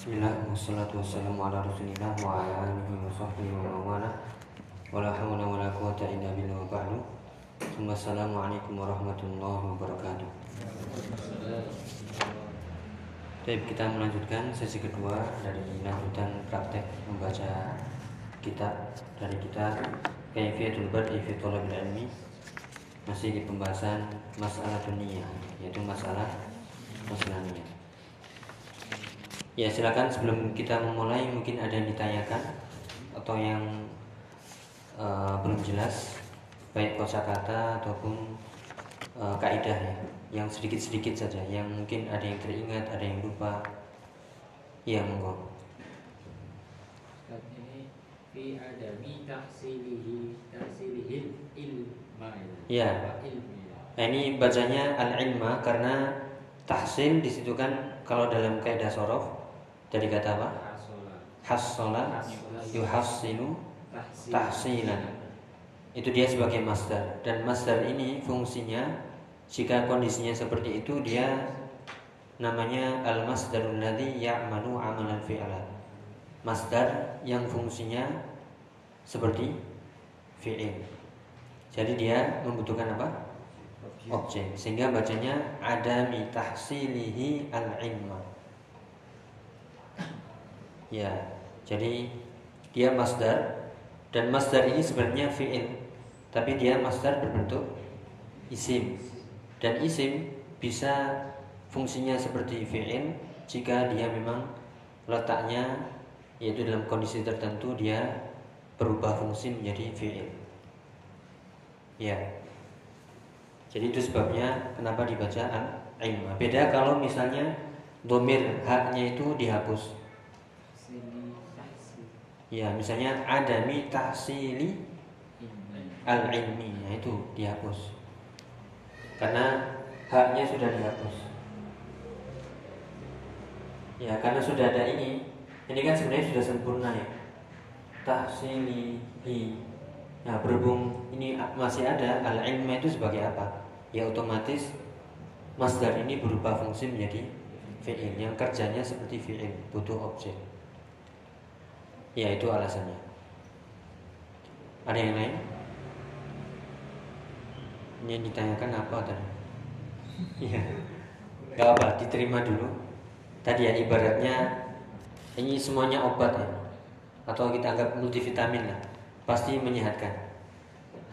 Bismillah ala rasulillah wa wa wa wa Assalamualaikum warahmatullahi wabarakatuh. Baik, kita melanjutkan sesi kedua dari lanjutan praktek membaca kitab dari kitab Kaifiyatul Bad'i fi Thalabil Ilmi. Masih di pembahasan masalah dunia yaitu masalah masalah. Ya silakan sebelum kita memulai mungkin ada yang ditanyakan atau yang uh, belum jelas baik kosakata ataupun uh, kaidah ya yang sedikit-sedikit saja yang mungkin ada yang teringat ada yang lupa. Ya monggo. Ini fi adami tahsilihi tahsilihil ilma ya nah, ini bacanya al ilma karena tahsil di situ kan kalau dalam kaidah sorof dari kata apa hasola yuhassinu tahsilan itu dia sebagai master dan master ini fungsinya jika kondisinya seperti itu dia namanya al masdarul ladzi ya'malu amalan fi'lan. Masdar yang fungsinya seperti fi'il. Jadi dia membutuhkan apa? Objek. Sehingga bacanya adami tahsilihi al-ilma. Ya. Jadi dia masdar dan masdar ini sebenarnya fi'il, tapi dia masdar berbentuk isim dan isim bisa fungsinya seperti fi'il jika dia memang letaknya yaitu dalam kondisi tertentu dia berubah fungsi menjadi fi'il. Ya. Jadi itu sebabnya kenapa dibaca al-ilm. Beda kalau misalnya domir haknya itu dihapus. Ya, misalnya adami tahsili al-ilmi, nah itu dihapus karena haknya sudah dihapus. Ya, karena sudah ada ini, ini kan sebenarnya sudah sempurna ya. Tahsilihi. Nah, berhubung ini masih ada al ilmu itu sebagai apa? Ya otomatis masdar ini berubah fungsi menjadi fi'il yang kerjanya seperti fi'il, butuh objek. Ya, itu alasannya. Ada yang lain? Ini yang ditanyakan apa tadi? Iya. Gak apa, diterima dulu. Tadi ya ibaratnya ini semuanya obat ya. Atau kita anggap multivitamin lah. Pasti menyehatkan.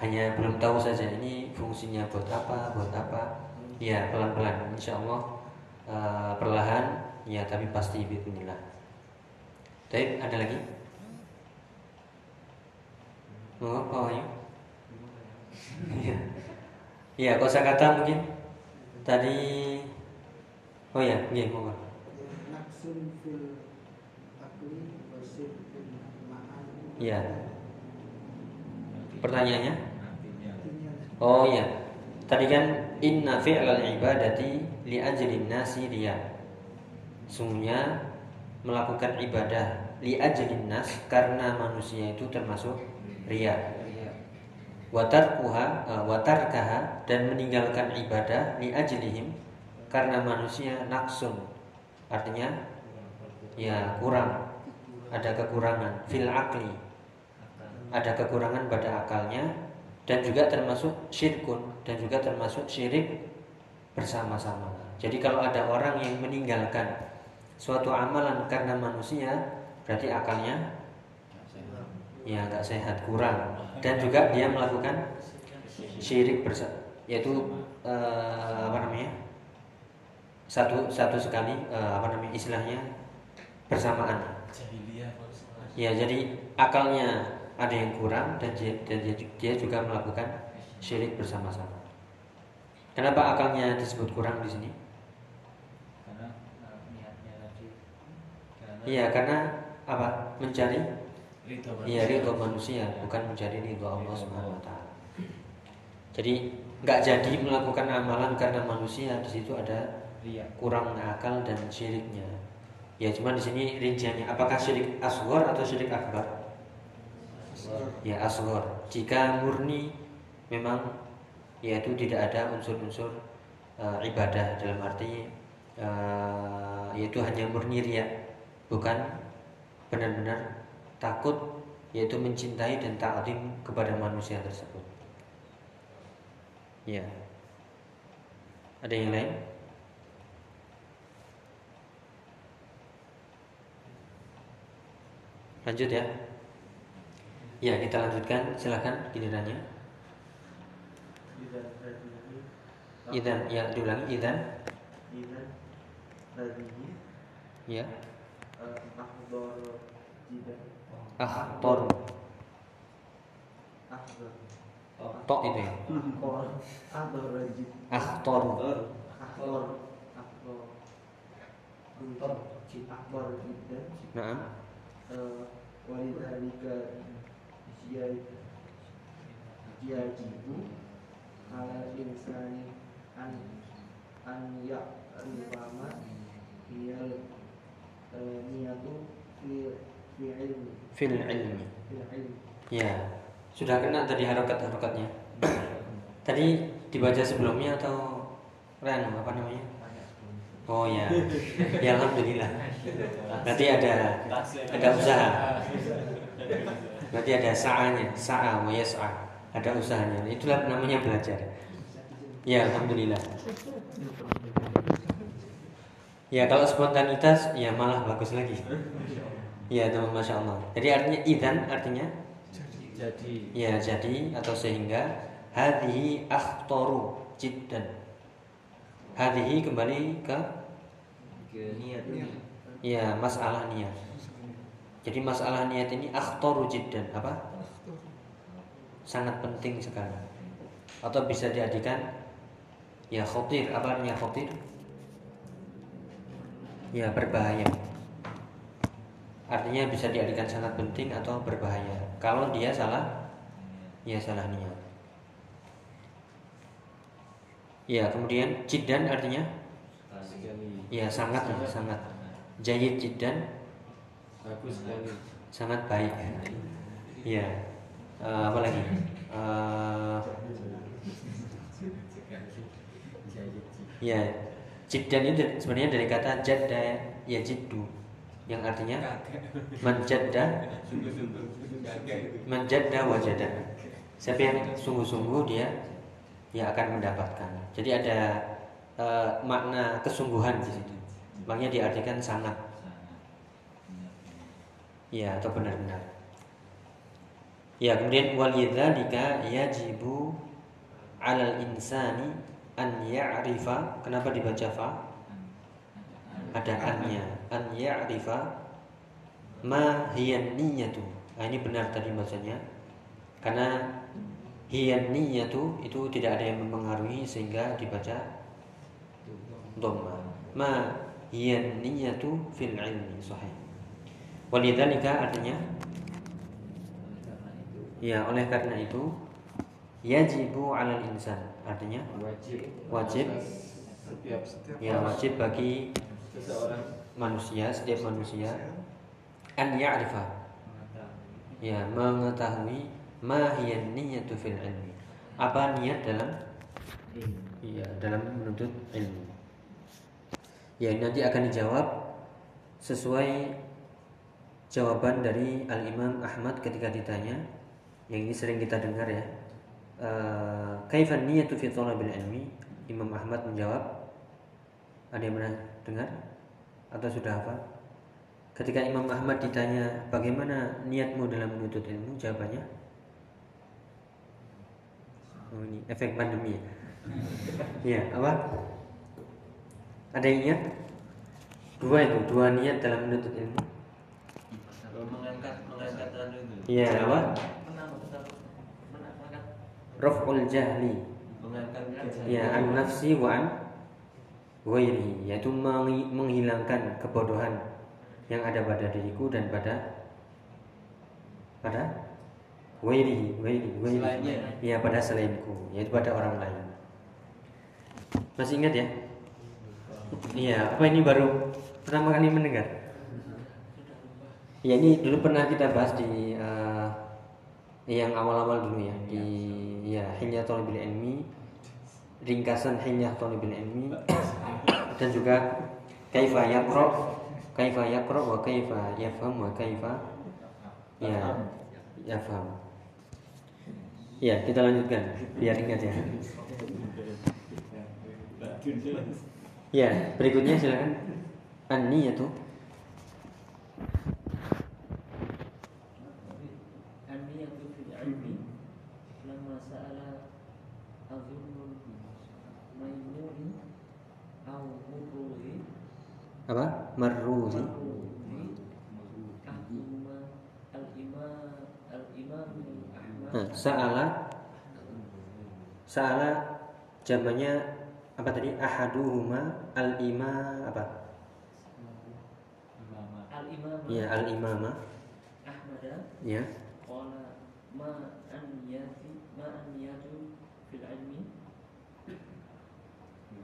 Hanya belum tahu saja ini fungsinya buat apa, buat apa. Ya pelan-pelan, insya Allah uh, perlahan. Ya tapi pasti bismillah. Baik, ada lagi? Mau apa ya? Iya. Iya, kosakata mungkin tadi Oh ya, nggih, monggo. Iya. Pertanyaannya? Oh iya. Tadi kan inna fi'lal ibadati li ajlin nasi riya. Sungguhnya melakukan ibadah li ajlin nas karena manusia itu termasuk riya watarkuha uh, watarkaha dan meninggalkan ibadah li ajlihim karena manusia naksun. Artinya ya kurang. Ada kekurangan. Fil akli. Ada kekurangan pada akalnya dan juga termasuk syirkun dan juga termasuk syirik bersama-sama. Jadi kalau ada orang yang meninggalkan suatu amalan karena manusia berarti akalnya ya nggak sehat kurang. Dan juga dia melakukan syirik bersama yaitu uh, apa namanya? Satu satu sekali uh, apa namanya istilahnya bersamaan. Ya jadi akalnya ada yang kurang dan dia, dan dia juga melakukan syirik bersama-sama. Kenapa akalnya disebut kurang di sini? Iya karena apa? Mencari Iya ridho manusia bukan menjadi ridho Allah Subhanahu Wa Taala. Jadi nggak jadi melakukan amalan karena manusia di situ ada kurang akal dan syiriknya. Ya cuma di sini rinciannya apakah syirik asghar atau syirik akbar? Ya asghar. Jika murni memang yaitu tidak ada unsur-unsur uh, ibadah dalam arti uh, yaitu hanya murni riya bukan benar-benar takut yaitu mencintai dan ta'zim kepada manusia tersebut. Ya. Ada yang lain? Lanjut ya. Ya, kita lanjutkan. Silakan gilirannya. Idan, ya diulangi idan. Idan tadihi Ya. jidan Akhtor. akhdor Tok itu ya. jid Akhtor. akhdor akhdor akhdor jidan Naam. Eh, walidhalika yajibu ala insani an an ya'rifama hiyal eh, niyatu Fil ilmi. Ya. Sudah kena tadi harokat-harokatnya. Tadi dibaca sebelumnya atau Ren apa namanya? Oh ya. Ya alhamdulillah. Berarti ada ada usaha. Berarti ada sa'anya, sa'a wa. Ada usahanya. Itulah namanya belajar. Ya alhamdulillah. Ya kalau spontanitas ya malah bagus lagi. Ya teman masya Allah. Jadi artinya idan artinya Jadi ya jadi atau sehingga hadhihi akhtaru jiddan. Hadhihi kembali ke ke niat ya masalah niat. Jadi masalah niat ini akhtaru jiddan apa? Sangat penting sekali. Atau bisa diartikan ya khotir apa artinya khotir? Ya berbahaya. Artinya bisa diartikan sangat penting atau berbahaya. Kalau dia salah, ya salah niat. Ya kemudian jiddan artinya ya sangat sangat. Jayid jiddan bagus sekali sangat baik. Ya. Eh, apa lagi? Eh, ya jiddan itu sebenarnya dari kata jadda ya jiddu yang artinya? Menjadda menjadda wajada siapa yang sungguh-sungguh dia ya akan mendapatkan. Jadi ada eh, makna kesungguhan di situ. Makanya diartikan sangat. Ya atau benar-benar. Ya kemudian walidzalika yajibu alal insani an ya'rifa. Kenapa dibaca fa? Ada annya an ya'rifa ma hiyan niyatu. Nah, ini benar tadi maksudnya. Karena hiyan niyatu itu tidak ada yang mempengaruhi sehingga dibaca dhamma. Ma hiyan niyatu fil ilmi sahih. Walidzalika artinya ya oleh karena itu yajibu alal insan. Artinya wajib. wajib. Setiap ya wajib bagi seseorang manusia setiap manusia. An ya'rifa. Ya mengetahui ma hiya niyatu fil ilmi. Apa niat dalam? Iya dalam menuntut ilmu. Ya nanti akan dijawab sesuai jawaban dari Al Imam Ahmad ketika ditanya. Yang ini sering kita dengar ya. Eh, kaifan niyatu fi thalabil ilmi? Imam Ahmad menjawab. Ada yang pernah dengar atau sudah hafal ketika Imam Ahmad ditanya bagaimana niatmu dalam menuntut ilmu? Jawabannya oh ini efek pandemi ya. Iya, apa? Ada yang ingat? Dua itu dua niat dalam menuntut ilmu. Mengangkat mengangkat anu iya apa? Raf'ul jahli. Mengangkat ya an nafsi wa an ghairi yaitu menghi- menghilangkan kebodohan yang ada pada diriku dan pada pada ghairi ghairi Selainnya. ya? Pada selainku yaitu pada orang lain. Masih ingat ya? Iya apa ini baru pertama kali mendengar? Ya ini dulu pernah kita bahas di eh, yang awal-awal dulu ya di ya Hilyah Thalibil Ilmi ringkasan Hilyah Thalibil Ilmi dan juga Kaifa Yaqra kaifa yaqra wa kaifa yafham wa kaifa ya yafham. Ya, kita lanjutkan biar ingat ya. Ya, berikutnya silakan. An-niyatu sa'ala. Sa'ala jamannya apa tadi? Ahaduhuma al ima apa? Al imama ya al imama Ahmad ya qala ma an yafi ma an yatu fil ilmi.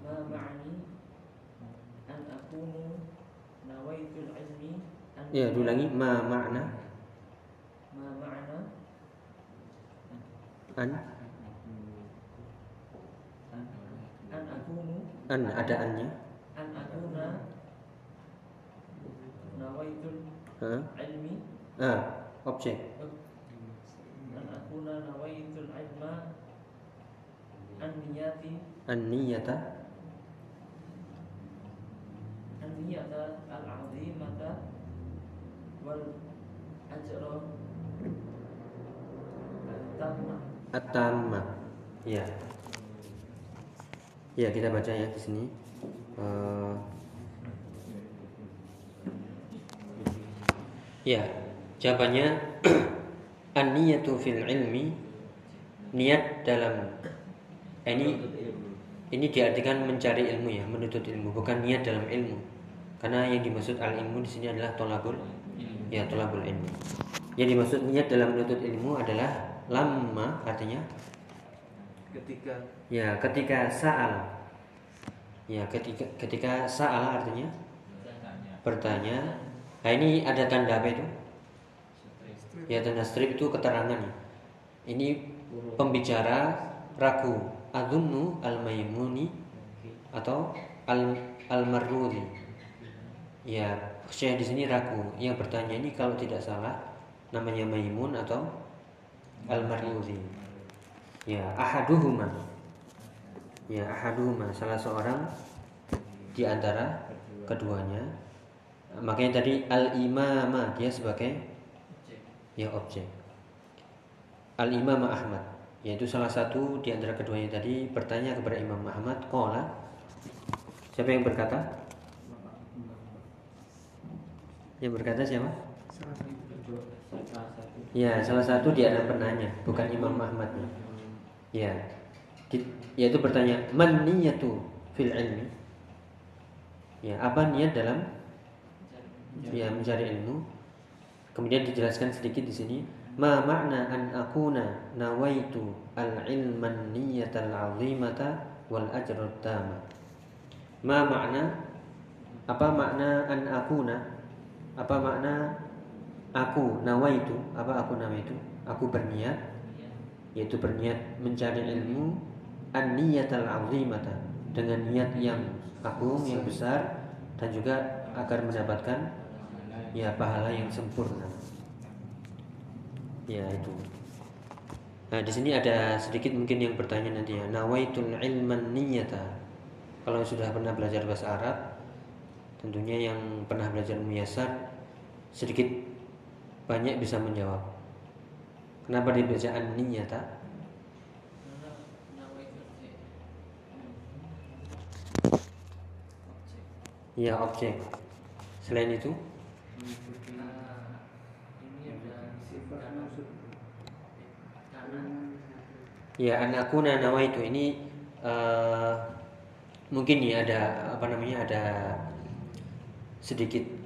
Ma ma'ani an akunu nawaitul ilmi ya dulangi ma makna an? An ada annya? An akuna nawaitul ilmi. Ah objek. An akuna nawaitul ilma. An niyati. An niyata? An niyata al azimata wal ajra. Tamna at-tamma. Ya. Ya, kita baca ya di sini. Eh, ya, jawabannya an-niyatu fil ilmi niat dalam ini ini diartikan mencari ilmu ya, menuntut ilmu, bukan niat dalam ilmu. Karena yang dimaksud al ilmu di sini adalah tolabul ya tolabul ilmu. Yang dimaksud niat dalam menuntut ilmu adalah lama artinya? Ketika. Ya ketika saal ya ketika ketika saal artinya? Bertanya. Nah ini ada tanda apa itu? Ya tanda strip itu keterangan. Ini pembicara ragu. Adunnu al maimuni atau al al marrudi ya saya di sini ragu. Yang bertanya ini kalau tidak salah namanya maimun atau al marrudi ya ahaduhuma. Ya ahaduhuma. Salah seorang di antara keduanya. Makanya tadi al imama dia sebagai ya objek. Al imam Ahmad. Yaitu salah satu di antara keduanya tadi bertanya kepada Imam Ahmad kola siapa yang berkata? Yang berkata siapa ya salah satu di antara penanya bukan Imam Ahmadnya Ya. Yaitu bertanya, "Man niyatu fil ilmi?" Ya, apa niat dalam ya mencari ilmu? Kemudian dijelaskan sedikit di sini, "Ma makna an akuna nawaitu al-ilman niyatal 'azimata wal ajrut tama." Ma makna apa makna an akuna? Apa makna aku nawaitu? Apa aku nawaitu? Aku berniat yaitu berniat mencari ilmu an-niyatal 'azimata dengan niat yang agung yang besar dan juga agar mendapatkan ya pahala yang sempurna. Ya itu. Nah, di sini ada sedikit mungkin yang bertanya nanti ya, nawaitul ilman niyata. Kalau sudah pernah belajar bahasa Arab, tentunya yang pernah belajar muyasar sedikit banyak bisa menjawab. Kenapa dibaca nawaitu objek Ya objek. Selain itu, ini ya anakuna nawaitu ini eh, mungkin ya ada apa namanya ada sedikit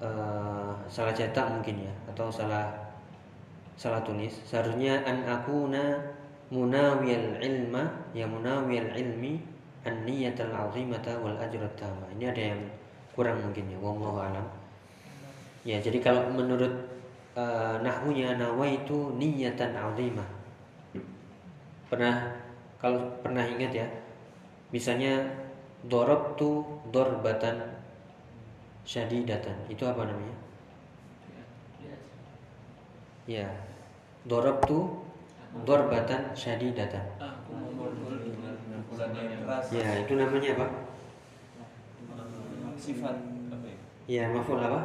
eh, salah cetak mungkin ya atau salah salah tulis. Seharusnya an akuna munawiyal ilma ya munawiyal ilmi an niyatal azimata wal ajrat tama. Ini ada yang kurang mungkin ya wallahu alam. Ya, jadi kalau menurut uh, nahwunya nawaitu niyatan azimah. Pernah kalau pernah ingat ya. Misalnya dorabtu dorbatan syadidatan. Itu apa namanya? Ya. Dorabtu dorbatan syadidatan. Ya, itu namanya apa? sifat apa ya Ya, maful apa?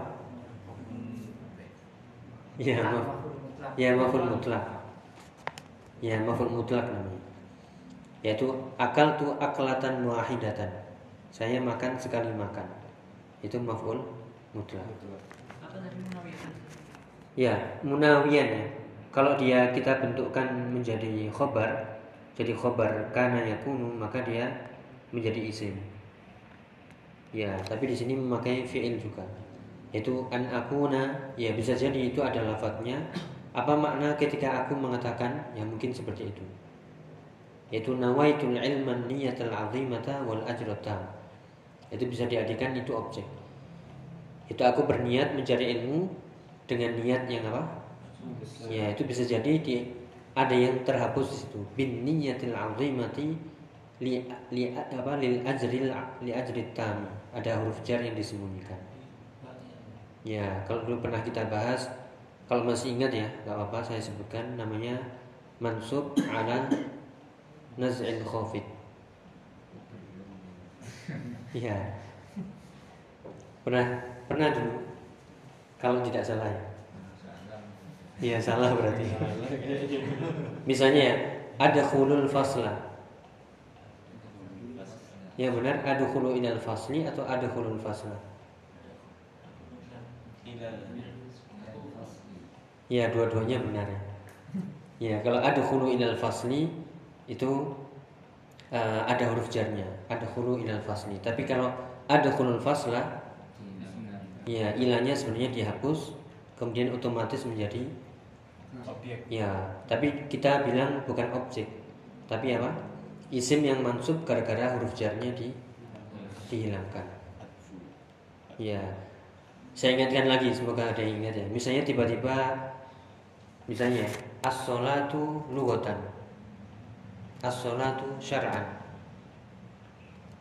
Ya, maf ya maful mutlak. Ya, maful mutlak namanya. Yaitu akal tu aklatan muahidatan. Saya makan sekali makan. Itu maful mutlak. Ya, munawiyan ya. Kalau dia kita bentukkan menjadi khobar, jadi khobar karena yakunu maka dia menjadi isim. Ya, tapi di sini memakai fiil juga. Yaitu an akuna, ya bisa jadi itu ada lafadznya. Apa makna ketika aku mengatakan? Ya mungkin seperti itu. Yaitu nawaitul ilman niyatal azimata wal ajrata. Itu bisa diartikan itu objek. Itu aku berniat mencari ilmu dengan niat yang apa? Ya, itu bisa jadi di ada yang terhapus di situ. Bin niyatil azimati li, li apa lil ajril li ajrit tam. Ada huruf jar yang disembunyikan. Ya, kalau dulu pernah kita bahas, kalau masih ingat ya, nggak apa-apa saya sebutkan namanya mansub ala naz'il khafid. Ya. Pernah pernah dulu kalau tidak salah ya. Iya salah berarti. Misalnya ya, ada khulul fasla. Ya benar, ada khulu ilal fasli atau ada khulul fasla. Ya dua-duanya benar ya. Ya kalau ada khulu ilal fasli itu eh, ada huruf jarnya, ada khulu ilal fasli. Tapi kalau ada khulul fasla, ya ilahnya sebenarnya dihapus, kemudian otomatis menjadi objek Ya, tapi kita bilang bukan objek, tapi apa? Isim yang mansub gara-gara huruf jarnya di dihilangkan. Ya, saya ingatkan lagi, semoga ada yang ingat ya. Misalnya tiba-tiba, misalnya as-salatu lughatan, as-salatu syar'an.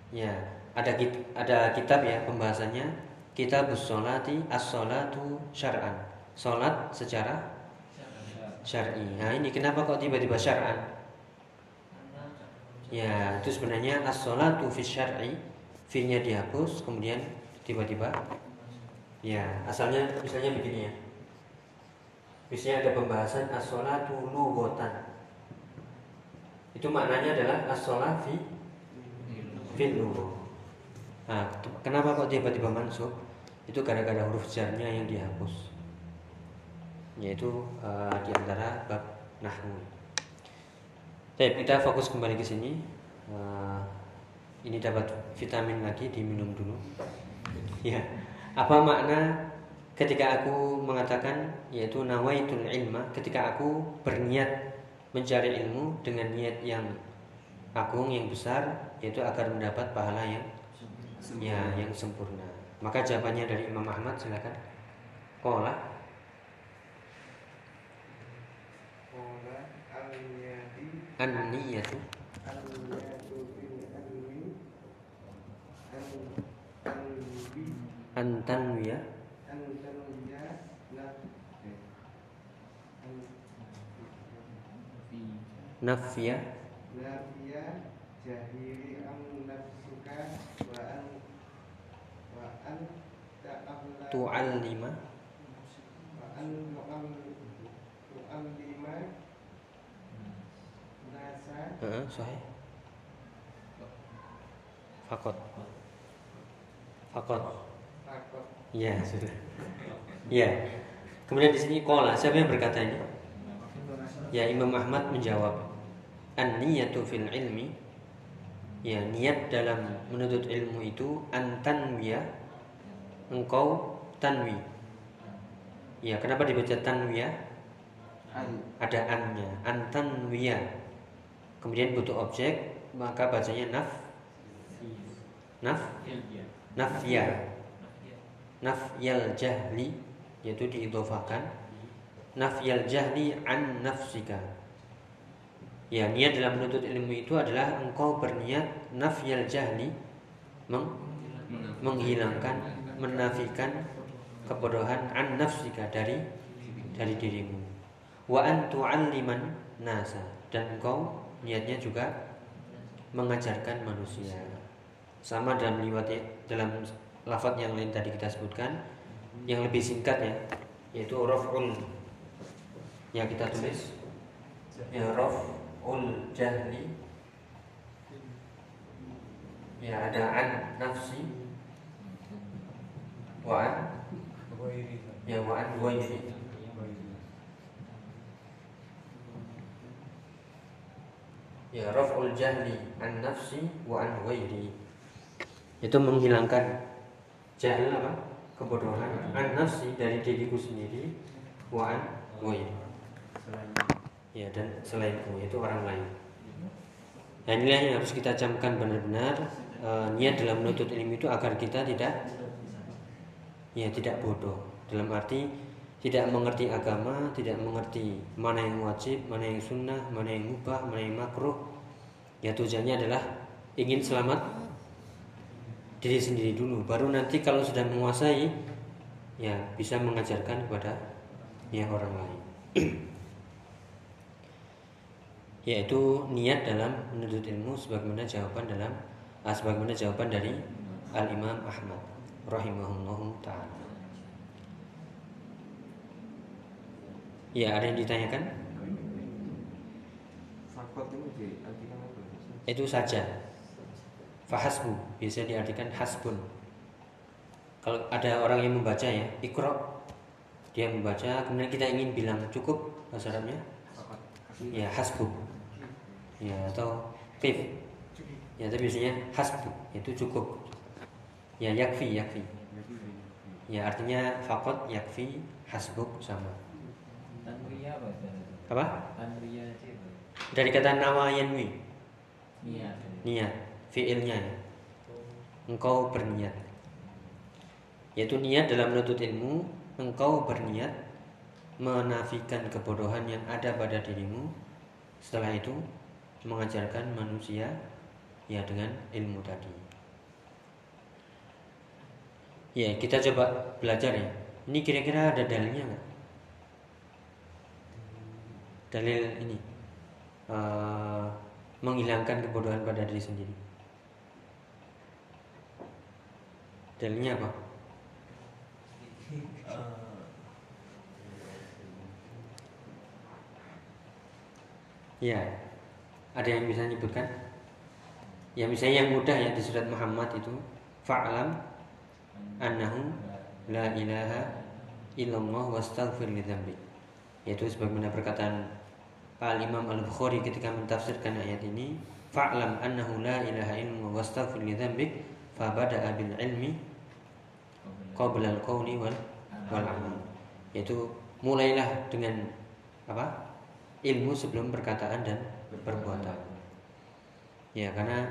Ya, ada ada kitab ya pembahasannya, kitabus sholati as-salatu syar'an. Salat secara syar'i. Nah ini kenapa kok tiba-tiba syar'an? Ya itu sebenarnya as-salatu fi syar'i fi-nya dihapus kemudian tiba-tiba ya asalnya misalnya begini ya. Misalnya ada pembahasan as-salatu lughatan. Itu maknanya adalah as-salat fi. Nah, kenapa kok tiba-tiba mansub? Itu gara-gara huruf jarnya yang dihapus yaitu uh, di antara bab nahwu. Baik, kita fokus kembali ke sini. Uh, ini dapat vitamin lagi diminum dulu. Ya, apa makna ketika aku mengatakan yaitu nawaitul ilma ketika aku berniat mencari ilmu dengan niat yang agung yang besar yaitu agar mendapat pahala yang ya yang sempurna. Maka jawabannya dari Imam Ahmad silakan. Qala. Qala al-niyati an-niyatu. Ilmi al-tanwi an tanwiya an-tanwiya naf nafya nafiya jahili am nafsuka wa an wa an ta'alla tu'allima wa an tu'am tu'allima nasa Heeh, sahih. Fakot. Fakot. Iya, sudah. Iya. Kemudian di sini kola, siapa yang berkata ini? Ya Imam Ahmad menjawab, an-niyatu fil ilmi. Ya niat dalam menuntut ilmu itu antanwiya engkau tanwi. Ya kenapa dibaca tanwiya? Ada annya, antanwiya. Kemudian butuh objek, maka bacanya naf. Naf? Nafya. Nafyal jahli yaitu diidofakan nafyal jahli an nafsika ya niat dalam menuntut ilmu itu adalah engkau berniat nafyal jahli meng- menghilangkan menafikan kebodohan an nafsika dari dari dirimu. Wa an tu'alliman nasa. Dan engkau niatnya juga mengajarkan manusia. Sama dalam liwat dalam lafaz yang lain tadi kita sebutkan yang lebih singkat ya yaitu raf'ul yang kita tulis ya raf'ul jahli ya ada an nafsi. Wa an. Ya wa an ghairi ya raf'ul jahli an nafsi wa an ghairi. Itu menghilangkan jahil apa? Kebodohan. An nafsi dari diriku sendiri wa an ghairi ya dan selainku itu orang lain nah inilah yang harus kita camkan benar-benar e, niat dalam menuntut ilmu itu agar kita tidak ya tidak bodoh dalam arti tidak mengerti agama, tidak mengerti mana yang wajib, mana yang sunnah, mana yang mubah, mana yang makruh. Ya tujuannya adalah ingin selamat diri sendiri dulu. Baru nanti kalau sudah menguasai, ya bisa mengajarkan kepada ya orang lain. Yaitu niat dalam menuntut ilmu sebagaimana jawaban dalam ah, sebagaimana jawaban dari Al Imam Ahmad rahimahullahu taala. Ya, ada yang ditanyakan? Itu saja. Fahasbu bisa diartikan hasbun. Kalau ada orang yang membaca ya, ikro, dia membaca, kemudian kita ingin bilang cukup bahasa Arabnya, ya hasbu, ya atau kif, ya tapi biasanya hasbu itu cukup, ya yakfi yakfi, ya artinya fakot yakfi hasbuk sama. Itu? Itu apa? Dari kata nawa yanwi, Niat. niat, fiilnya ya. Engkau berniat. Yaitu niat dalam menuntut ilmu, engkau berniat menafikan kebodohan yang ada pada dirimu. Setelah itu mengajarkan manusia ya dengan ilmu tadi. Ya, kita coba belajar ya. Ini kira-kira ada dalilnya nggak? Dalil ini eh, menghilangkan kebodohan pada diri sendiri. Dalilnya apa? Ya, ada yang bisa menyebutkan? Ya misalnya yang mudah ya di surat Muhammad itu fa'lam annahu la ilaha illallah wastaghfir lidzambik. Yaitu sebagaimana perkataan Al Imam Al Bukhari ketika mentafsirkan ayat ini, fa'lam annahu la ilaha illallah wastaghfir lidzambik fa bada'a bil ilmi qabla al qawli wal wal amal. Yaitu mulailah dengan apa? ilmu sebelum perkataan dan perbuatan. Ya, karena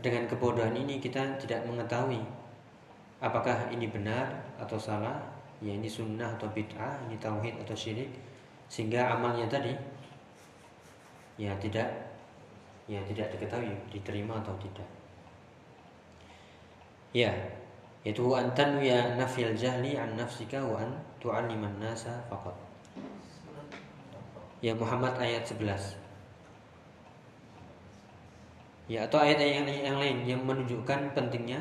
dengan kebodohan ini kita tidak mengetahui apakah ini benar atau salah, ya ini sunnah atau bid'ah, ini tauhid atau syirik, sehingga amalnya tadi ya tidak ya tidak diketahui diterima atau tidak. Ya, yaitu antan ya nafil jahli an nafsika wa an tu'alliman nasa faqat. Ya Muhammad ayat 11 Ya atau ayat yang, yang lain yang menunjukkan pentingnya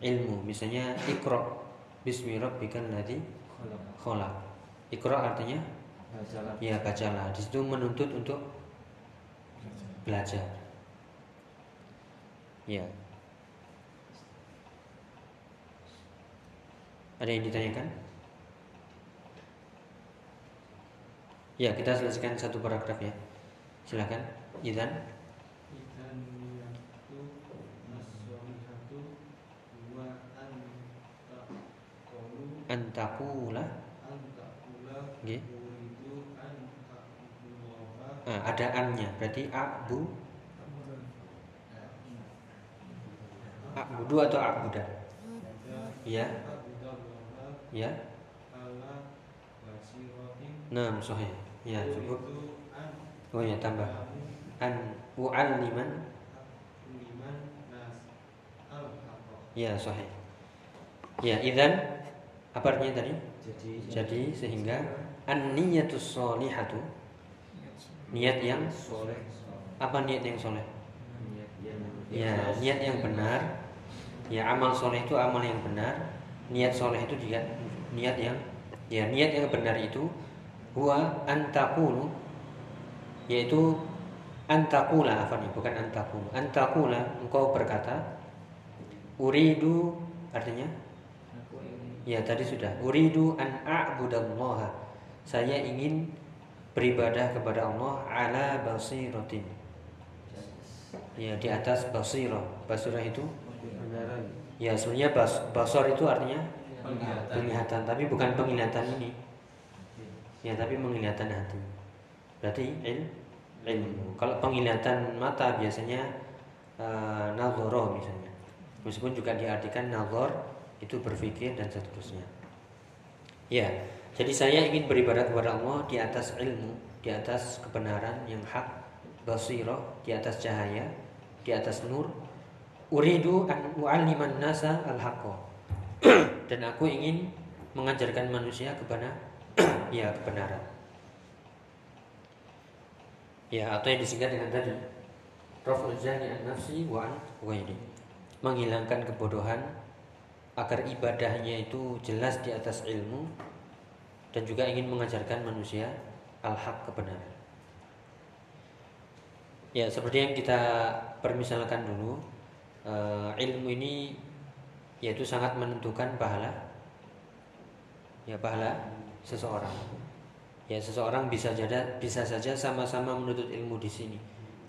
ilmu Misalnya ikro Bismi rabbikal ladzi khalaq Ikro artinya Ya bacalah Di situ menuntut untuk belajar Ya Ada yang ditanyakan? Ya, kita selesaikan satu paragraf ya. Silakan, Izan. Idan niyatu naswamihatu wa an taqulu Antakula. an taqula Nggih. uridu an ta'budullaha Ah, ada annya, berarti abu abudu atau abuda. Ya, ya. Nah, sahih. Ya, cukup. Oh ya, tambah. An u'alliman. Ya, sahih. Ya, idan apa artinya tadi? Jadi Jadi sehingga an-niyatus sholihatu niat yang soleh apa niat yang soleh? niat yang Ya, niat yang benar. Ya, amal soleh itu amal yang benar. Niat soleh itu juga niat yang ya niat yang benar itu huwa antakulu yaitu antakula apa nih bukan antakulu antakula engkau berkata uridu artinya ya tadi sudah. Uridu an a'budallaha. Saya ingin beribadah kepada Allah ala basiratin. Ya di atas basirah. Basirah itu? Ya sebenarnya bas basor itu artinya Penglihatan. penglihatan tapi bukan penglihatan ini. Ya tapi penglihatan hati. Berarti il ilmu. Kalau penglihatan mata biasanya uh, nazoro misalnya. Meskipun juga diartikan nazar itu berpikir dan seterusnya ya jadi saya ingin beribadah kepada Allah di atas ilmu di atas kebenaran yang hak basirah di atas cahaya di atas nur uridu an u'alliman nasa al dan aku ingin mengajarkan manusia kepada ya kebenaran. Ya atau yang disingkat dengan tadi Raful jahli an nafsi wa. Menghilangkan kebodohan agar ibadahnya itu jelas di atas ilmu dan juga ingin mengajarkan manusia al-haq kebenaran. Ya seperti yang kita permisalkan dulu eh, ilmu ini yaitu sangat menentukan pahala ya pahala seseorang. Ya seseorang bisa saja bisa saja sama-sama menuntut ilmu di sini.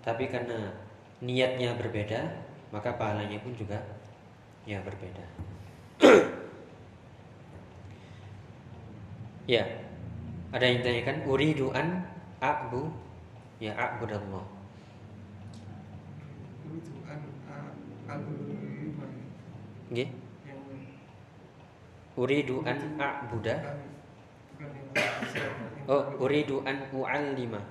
Tapi karena niatnya berbeda maka pahalanya pun juga ya berbeda ya ada yang tanyakan uridu an a'bu? Ya a'budallah. Itu an al-liman nggih. Uridu an a'buda? oh uridu an u'allima.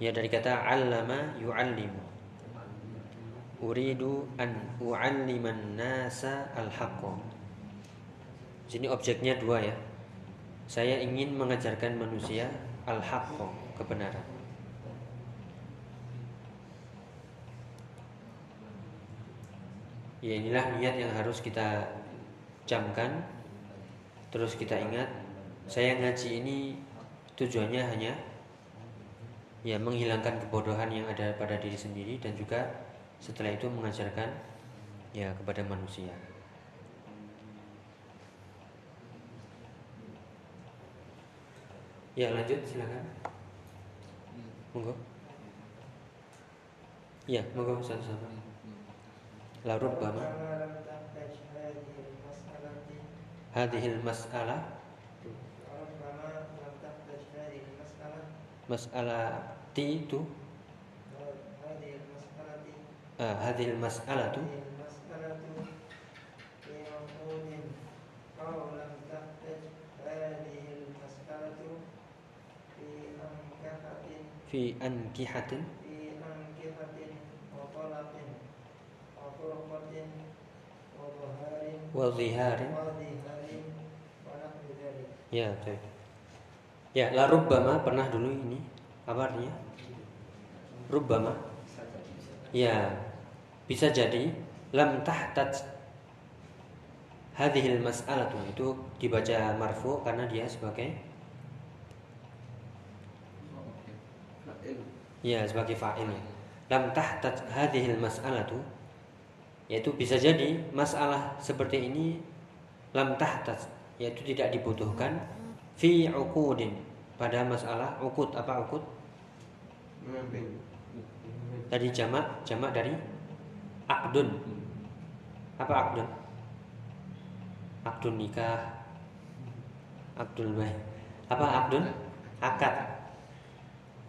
Ya dari kata 'allama yu'allimu uridu an u'alliman nasa al-haqqa. Sini objeknya dua ya. Saya ingin mengajarkan manusia al-haqqa kebenaran. Ya inilah niat yang harus kita camkan terus kita ingat saya ngaji ini tujuannya hanya ya menghilangkan kebodohan yang ada pada diri sendiri dan juga setelah itu mengajarkan ya kepada manusia. Ya lanjut silakan. Monggo. Ya, monggo satu-satu. La rubbama hadhil mas'alah mas'alah ti itu mas'alatu? Fi ankihatin. Wa dhiharin. ya baik. ya la rubbama pernah dulu ini. Apa artinya? Rubbama ya bisa jadi lam tahtaj hadhil mas'alatu. Itu dibaca marfu karena dia sebagai ya sebagai fa'il. Ya. lam tahtaj hadhil mas'alatu. Yaitu bisa jadi masalah seperti ini lam tahtaj yaitu tidak dibutuhkan fi uqudin. Pada masalah ukut apa ukut tadi jamak jamak dari akdun. Apa akdun? Akdun nikah. Akdul baik apa akdun? Akad.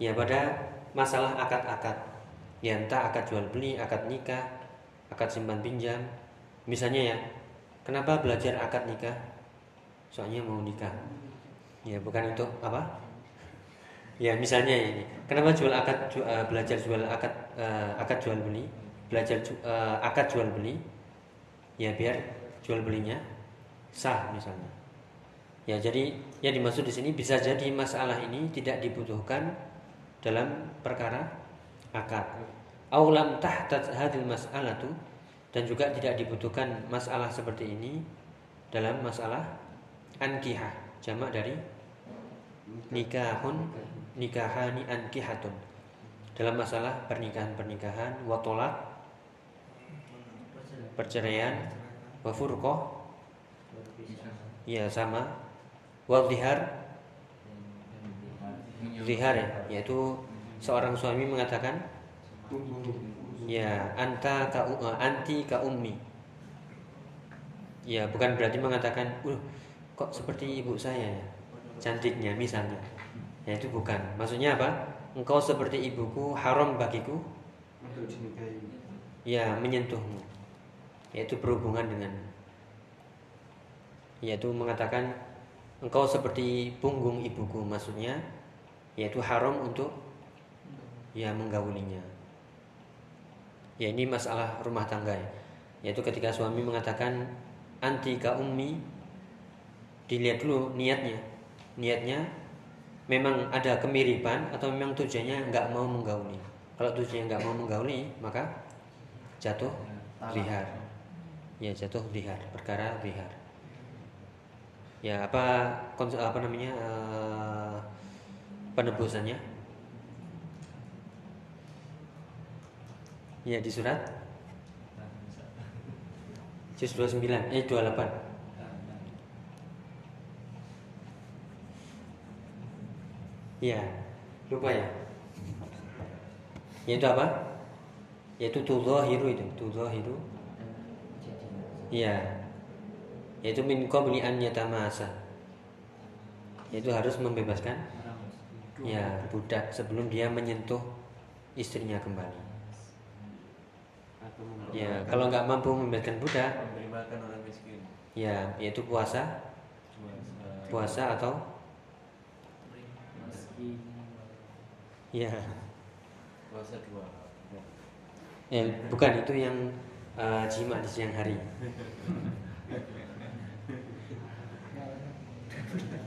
Ya pada masalah akad-akad. Ya entah akad jual beli akad nikah akad simpan pinjam. Misalnya ya kenapa belajar akad nikah? Soalnya mau nikah. Ya bukan untuk apa ya misalnya ini kenapa jual akad ju- eh, belajar jual akad eh, akad jual beli belajar ju- eh, akad jual beli ya biar jual belinya sah misalnya. Ya, jadi yang dimaksud di sini bisa jadi masalah ini tidak dibutuhkan dalam perkara akad. Aulam tahtat hadil mas'alatu dan juga tidak dibutuhkan masalah seperti ini dalam masalah ankihah jamak dari nikahun nikahani ankihatun. Dalam masalah pernikahan-pernikahan watolak perceraian wafurqah ya sama. Wadhihar zihar ya, yaitu seorang suami mengatakan ya anta ka uh, anti ka ummi. Ya bukan berarti mengatakan uh kok seperti ibu saya ya cantiknya misalnya ya itu bukan. Maksudnya apa? Engkau seperti ibuku haram bagiku. Untuk dinikahi. ya menyentuhmu. Yaitu berhubungan dengan. Yaitu mengatakan engkau seperti punggung ibuku maksudnya yaitu haram untuk ya menggaulinya. Ya ini masalah rumah tangga ya. Yaitu ketika suami mengatakan anti ka ummi dilihat dulu niatnya. Niatnya memang ada kemiripan atau memang tujuannya nggak mau menggauli. Kalau tujuannya nggak mau menggauli maka jatuh lihar. ya jatuh lihar perkara lihar. Ya apa konsep apa namanya eh, penebusannya? Ya di surat? Juz 29 eh 28 ya lupa ya? Yaitu apa? Yaitu tudzahiru itu tudzahiru. Ya yaitu min qabli an yatamasa. Yaitu harus membebaskan ya budak sebelum dia menyentuh istrinya kembali. Ya kalau nggak mampu membebaskan budak Memberi makan orang miskin. ya yaitu puasa. Puasa. puasa atau ya Puasa dua. eh, bukan itu yang eh, jima di siang hari.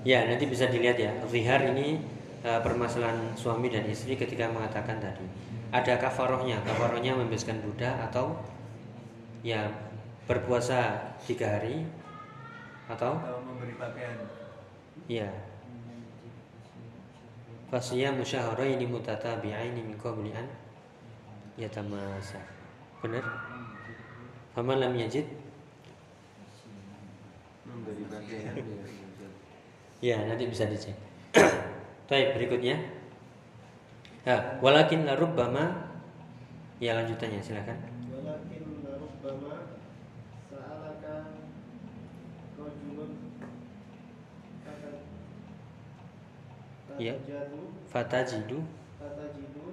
Ya nanti bisa dilihat ya. Zihar ini eh, permasalahan suami dan istri ketika mengatakan tadi. Ada kafarohnya. Kafarohnya membebaskan budak atau ya berpuasa tiga hari atau Atau memberi pakaian. ya Fasiyah musyaharaini mutatabi'aini min qabli an yatamasa. Benar? Faman lam yajid ya. Nanti bisa dicek. Baik, berikutnya. Ha, walakin la rubbama ya lanjutannya silakan. ya fatajidu. Fatajidu.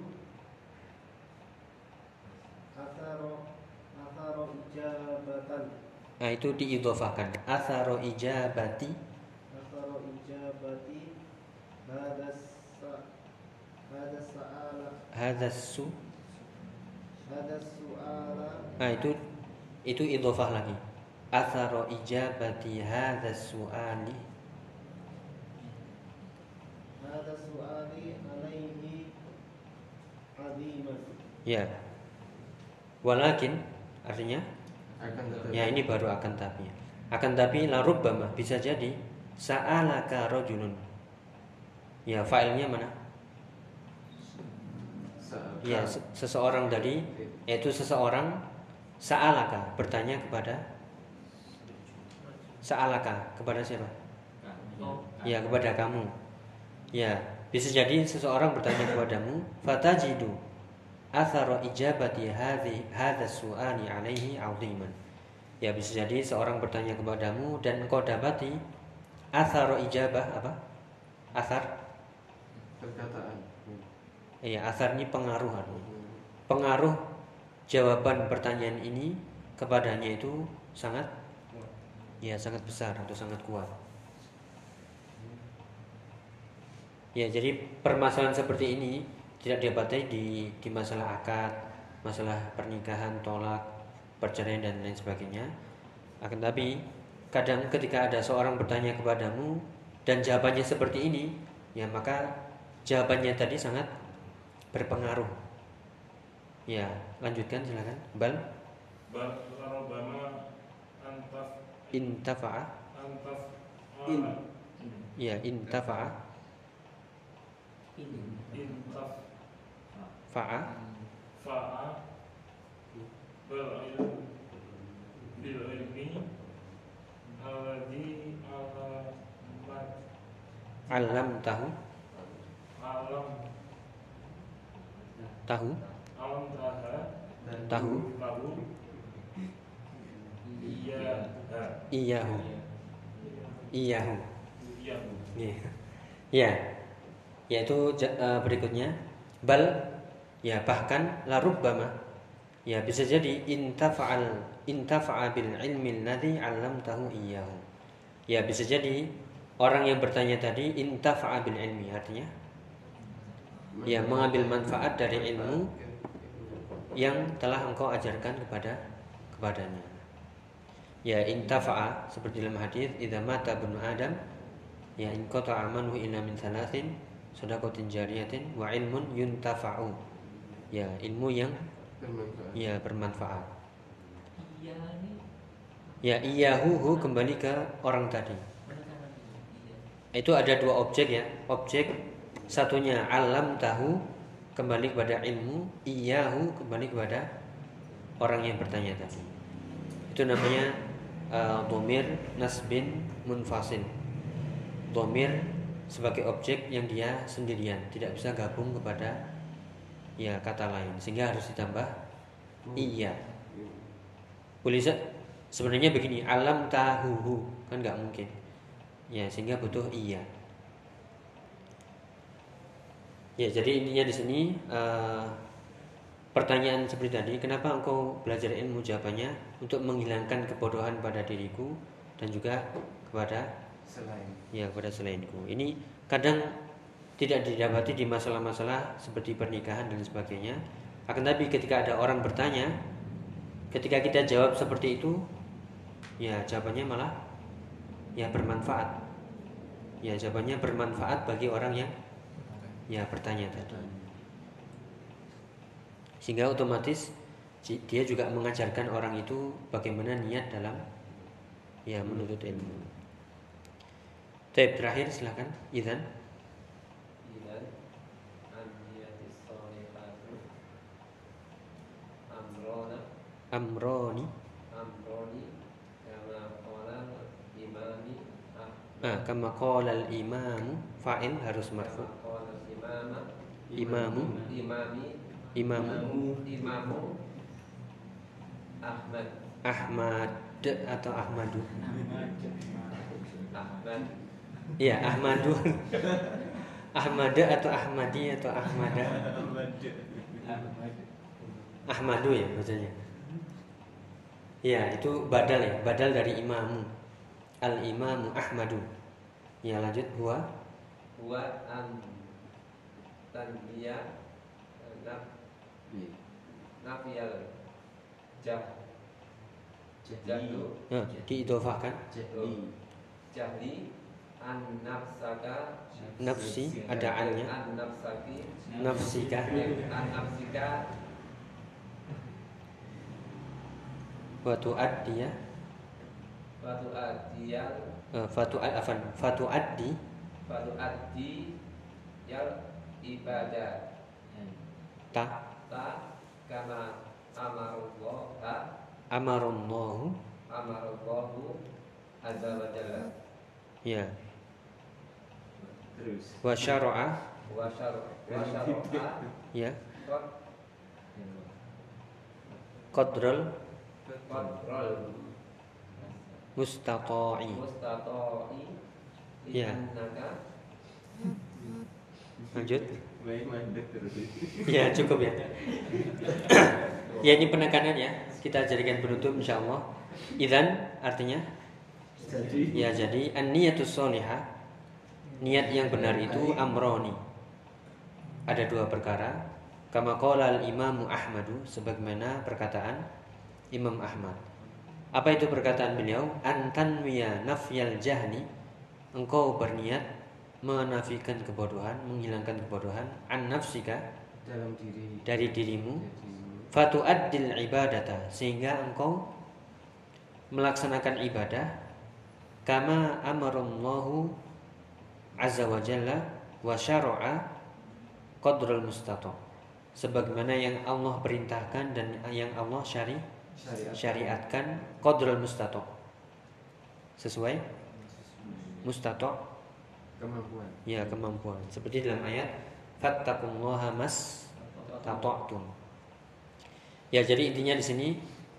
Atharo atharo ijabatan. Nah itu diidhofahkan. Atharo ijabati. Atharo ijabati. Hadas hadas sa'ala. Hadas su. Hadas su'ala. Nah itu itu idhofah lagi. Atharo ijabati hadas su'ali. Ya. Walakin artinya. Ya, ini baru akan tapi. Akan tapi la rubbama bisa jadi sa'alaka rajulun. Ya, failnya mana? Ya, seseorang dari yaitu seseorang sa'alaka bertanya kepada sa'alaka kepada siapa? Ya, kepada kamu. Ya bisa jadi seseorang bertanya kepadamu fatajidu athara ijabati hadhi hadha su'ali alaihi 'aziman. Ya bisa jadi seorang bertanya kepadamu dan engkau dapati athara ijabah apa? Athar? perkataan. Iya, athar ini pengaruh. Pengaruh jawaban pertanyaan ini kepadanya itu sangat ya sangat besar atau sangat kuat. Ya, jadi permasalahan seperti ini tidak didapati di di masalah akad, masalah pernikahan, tolak, perceraian dan lain sebagainya. Akan tapi kadang ketika ada seorang bertanya kepadamu dan jawabannya seperti ini, ya maka jawabannya tadi sangat berpengaruh. Ya, lanjutkan silakan. Bal bal larobama antaf intafa'a. antaf In. Ya, intafa'a intaf fa'a fa'a bil ilm bil ilmi alladhi alamat alam tahu? Alam. Tahu? Alam taha. Tahu. Tahu. Iya ha. Iyahu iyahu iya Ya. Ya. Yaitu eh, berikutnya bal ya bahkan larubbama ya bisa jadi intafa'al intafa'a bil ilmi alladhi 'allamtahu iyyahu. Ya bisa jadi orang yang bertanya tadi intafa'a bil ilmi artinya ya mengambil manfaat dari ilmu yang telah engkau ajarkan kepada kepadanya. Ya intafa'a seperti dalam hadis idza mata ibnu adam ya in qata'a amaluhu illa min thalathin sadaqatin jariyatin wa ilmun yuntafa'u. Ya ilmu yang Bermanfaat. ya bermanfaat. Iya Ya iyahu hu kembali ke orang tadi. iya. Itu ada dua objek ya. Objek satunya alam tahu kembali kepada ilmu, iyahu kembali kepada orang yang bertanya tadi. Itu namanya uh, domir nasbin munfasil. Domir sebagai objek yang dia sendirian, tidak bisa gabung kepada ya kata lain, sehingga harus ditambah iya. Boleh se- sebenarnya begini, alam tahuhu kan nggak mungkin. Ya, sehingga butuh iya. Ya, jadi intinya di sini eh, pertanyaan seperti tadi, kenapa engkau belajar ilmu jawabannya untuk menghilangkan kebodohan pada diriku dan juga kepada Selain. ya kepada selainku. Ini kadang tidak didapati di masalah-masalah seperti pernikahan dan sebagainya. Akan tapi ketika ada orang bertanya, ketika kita jawab seperti itu, ya jawabannya malah ya bermanfaat. Ya jawabannya bermanfaat bagi orang yang ya bertanya tadi. Sehingga otomatis dia juga mengajarkan orang itu bagaimana niat dalam ya menuntut ilmu. Baik, terakhir silahkan Izan. Amroni. Amroni kama qala ah. ah. Kama qala al imam fa'in harus marfu. Imamu. imami imamu imamu Ahmad. Ahmad atau Ahmadu? Ahmad. Iya, Ahmadu Ahmada atau Ahmadi atau Ahmada. Ahmadu ya bacanya. Ya, itu badal ya, badal dari imamu. Al imamu Ahmadu. Ya, lanjut. Huwa? Huwa an tanbiya iya. nafiyal jah jahlu. Ya, Diidofahkan jadi an nafsaka nafsi ada annya. An nafsaki nafsika an nafsika wa tuaddiya fatu adiyan eh, fatu afan fatu addi fatu adi yal ibadah. Ta. Ta kama amarullah ta amarullahu azza wa jalla. Ya Terus. wa syara'a wa syar wa syara'a ya. Qad. Qadral. Qadral. Mustata'i. Mustata'i. Ya. lanjut. Ya cukup ya. Ya ini penekanan ya kita jadikan penutup insyaallah idan artinya? Jadi. ya jadi an niyatus solihah niat yang benar itu amroni ada dua perkara kama qala al imamu ahmadu sebagaimana perkataan Imam Ahmad Apa itu perkataan beliau? Antanwiya nafyal jahli. Engkau berniat menafikan kebodohan, menghilangkan kebodohan an nafsika dalam diri dari dirimu dirimu. fatu'addil ibadata sehingga engkau melaksanakan ibadah kama amarallahu azza wa jalla wa syara'a qadrul mustata. Sebagaimana yang Allah perintahkan dan yang Allah syari syariat syariatkan qadrul mustata. Sesuai? Mustata. Kemampuan. Ya kemampuan. Seperti dalam ayat fattaqullaha mas tata'tum. Ya jadi intinya di sini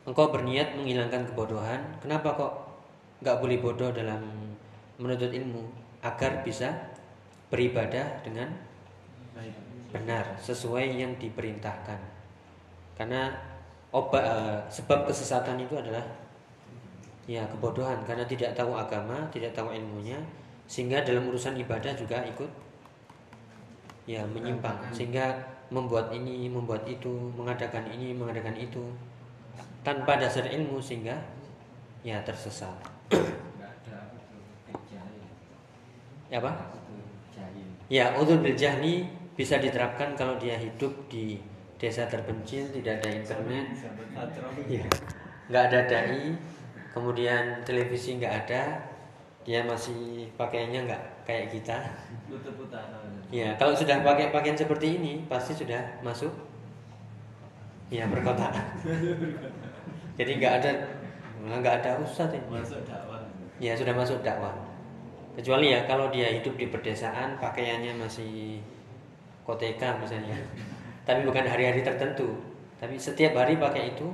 engkau berniat menghilangkan kebodohan. Kenapa kok nggak boleh bodoh dalam menuntut ilmu agar bisa beribadah dengan benar sesuai yang diperintahkan. Karena obat eh, sebab kesesatan itu adalah ya kebodohan. Karena tidak tahu agama tidak tahu ilmunya sehingga dalam urusan ibadah juga ikut ya menyimpang. Sehingga membuat ini membuat itu mengadakan ini mengadakan itu tanpa dasar ilmu sehingga ya tersesat nggak ada apa tuh jahil ya apa jahil Ya, udhur bil jahli bisa diterapkan kalau dia hidup di desa terpencil, tidak ada internet, ya, nggak ada dai, kemudian televisi nggak ada, dia masih pakaiannya nggak kayak kita. Ya, kalau sudah pakai pakaian seperti ini, pasti sudah masuk ya perkotaan. Jadi nggak ada nggak ada ustadz ini. Masuk dakwah. Ya sudah masuk dakwah. Kecuali ya kalau dia hidup di pedesaan pakaiannya masih koteka misalnya. Tapi bukan hari-hari tertentu. Tapi setiap hari pakai itu,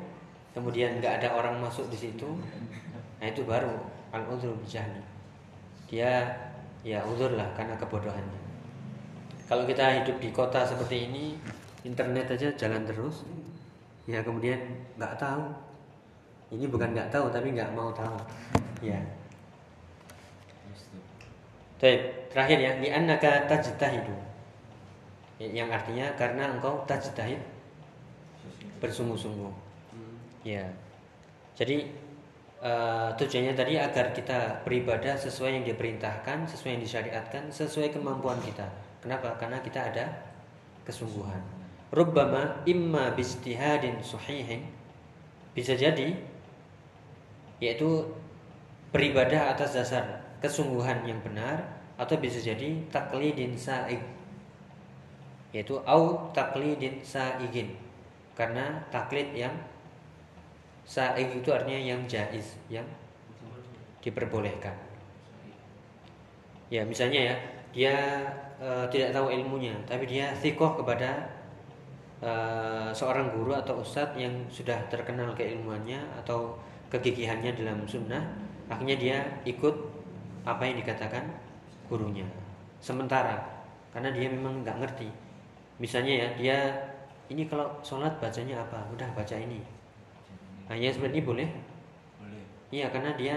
kemudian nggak ada orang masuk di situ. Nah itu baru al udhur bijahli. Dia ya uzur lah karena kebodohannya. Kalau kita hidup di kota seperti ini, internet aja jalan terus. Ya kemudian nggak tahu. Ini bukan nggak tahu tapi nggak mau tahu. Ya. Baik, terakhir ya, di annaka tajtahidu. Yang artinya karena engkau tajtahid bersungguh-sungguh. Ya. Jadi eh, tujuannya tadi agar kita beribadah sesuai yang diperintahkan, sesuai yang disyariatkan, sesuai kemampuan kita. Kenapa? Karena kita ada kesungguhan. Rubbama imma bijtihadin suhihin bisa jadi yaitu beribadah atas dasar kesungguhan yang benar atau bisa jadi taklidin sa'ig yaitu au taklidin sa'igin. Karena taklid yang sa'ig itu artinya yang jaiz yang diperbolehkan. Ya misalnya ya dia e, tidak tahu ilmunya tapi dia thikoh kepada e, seorang guru atau ustadz yang sudah terkenal keilmuannya atau kegigihannya dalam sunnah akhirnya dia ikut apa yang dikatakan gurunya? Sementara karena dia memang nggak ngerti. Misalnya ya dia ini kalau sholat bacanya apa? Udah baca ini. Hanya seperti ini boleh? Boleh. iya karena dia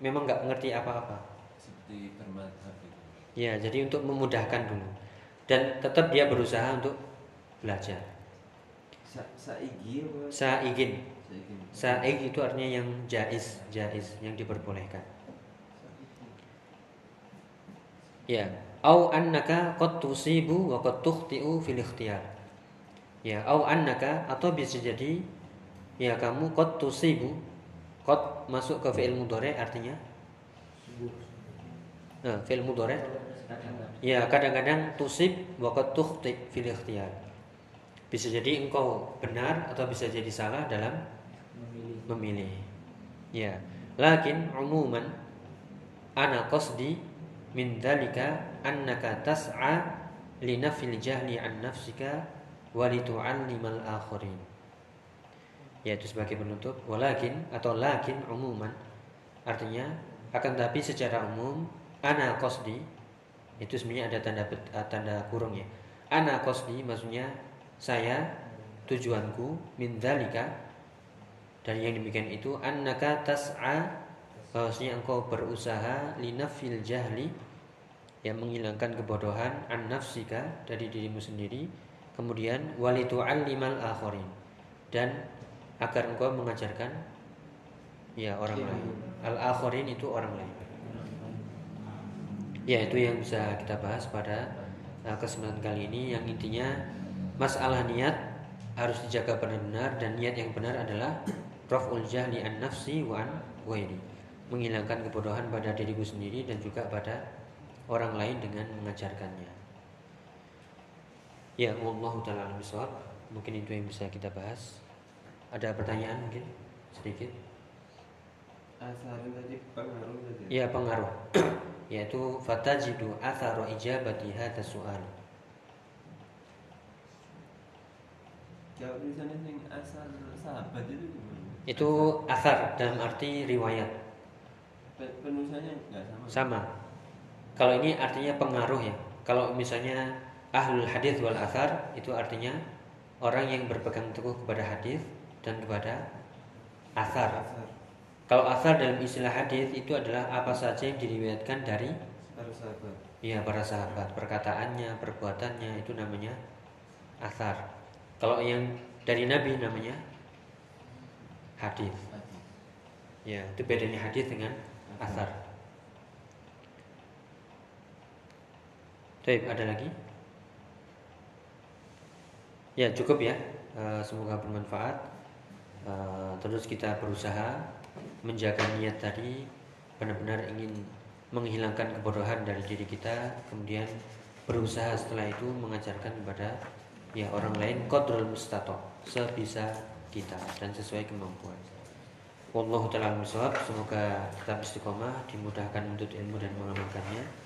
memang nggak ngerti apa-apa. Seperti bermadhab itu. ya jadi untuk memudahkan dulu. Dan tetap dia berusaha untuk belajar. Sa saigin. Saigi saig itu artinya yang jaiz jaiz yang diperbolehkan Ya, au annaka qad tusibu wa qad tukhti'u fil ikhtiyar. Ya, au annaka atau bisa jadi ya kamu qad tusibu qad masuk ke fi'il mudhari artinya Nah, fi'il mudhari ya kadang-kadang tusib wa qad tukhti fil ikhtiyar. Bisa jadi engkau benar atau bisa jadi salah dalam memilih. Ya, lakin umuman ana qasdi min dalika annaka tas'a li nafil jahli an nafsika wa li tu'allimal akharin. Yaitu sebagai penutup walakin atau lakin umuman artinya akan tapi secara umum ana qasdi itu sebenarnya ada tanda eh, tanda kurung ya. Ana qasdi maksudnya saya tujuanku min dalika dari yang demikian itu annaka tas'a bahwasanya engkau berusaha linafil jahli yang menghilangkan kebodohan an nafsika dari dirimu sendiri kemudian walitu'allimal akharin dan agar engkau mengajarkan Ya orang lain. Al akhirin itu orang lain. Ya itu yang bisa kita bahas pada uh, kesempatan kali ini yang intinya masalah niat harus dijaga benar-benar dan niat yang benar adalah raf'ul jahli an nafsi wa an ghairi. Menghilangkan kebodohan pada diriku sendiri dan juga pada orang lain dengan mengajarkannya. Ya, wallahu taala bisawab. Mungkin itu yang bisa kita bahas. Ada pertanyaan mungkin sedikit? Asarin tadi pengaruh tadi. Ya pengaruh yaitu fatajidu atharu ijabati hadha su'al. Itu athar dalam arti riwayat. Pe- penulisannya nggak sama. Sama. Kalau ini artinya pengaruh ya. Kalau misalnya ahlul hadis wal athar itu artinya orang yang berpegang teguh kepada hadis dan kepada. Asar. Kalau athar dalam istilah hadis itu adalah apa saja yang diriwayatkan dari Para sahabat. ya para sahabat, perkataannya, perbuatannya itu namanya athar. Kalau yang dari Nabi namanya hadis. Ya, itu bedanya hadis dengan athar. Baik, ada lagi? Ya, cukup ya. Eh, semoga bermanfaat. Eh, terus kita berusaha menjaga niat tadi benar-benar ingin menghilangkan kebodohan dari diri kita, kemudian berusaha setelah itu mengajarkan kepada ya orang lain qadrul mustato sebisa kita dan sesuai kemampuan. Wallahu taala. Semoga tetap istiqomah, dimudahkan untuk ilmu dan mengamalkannya.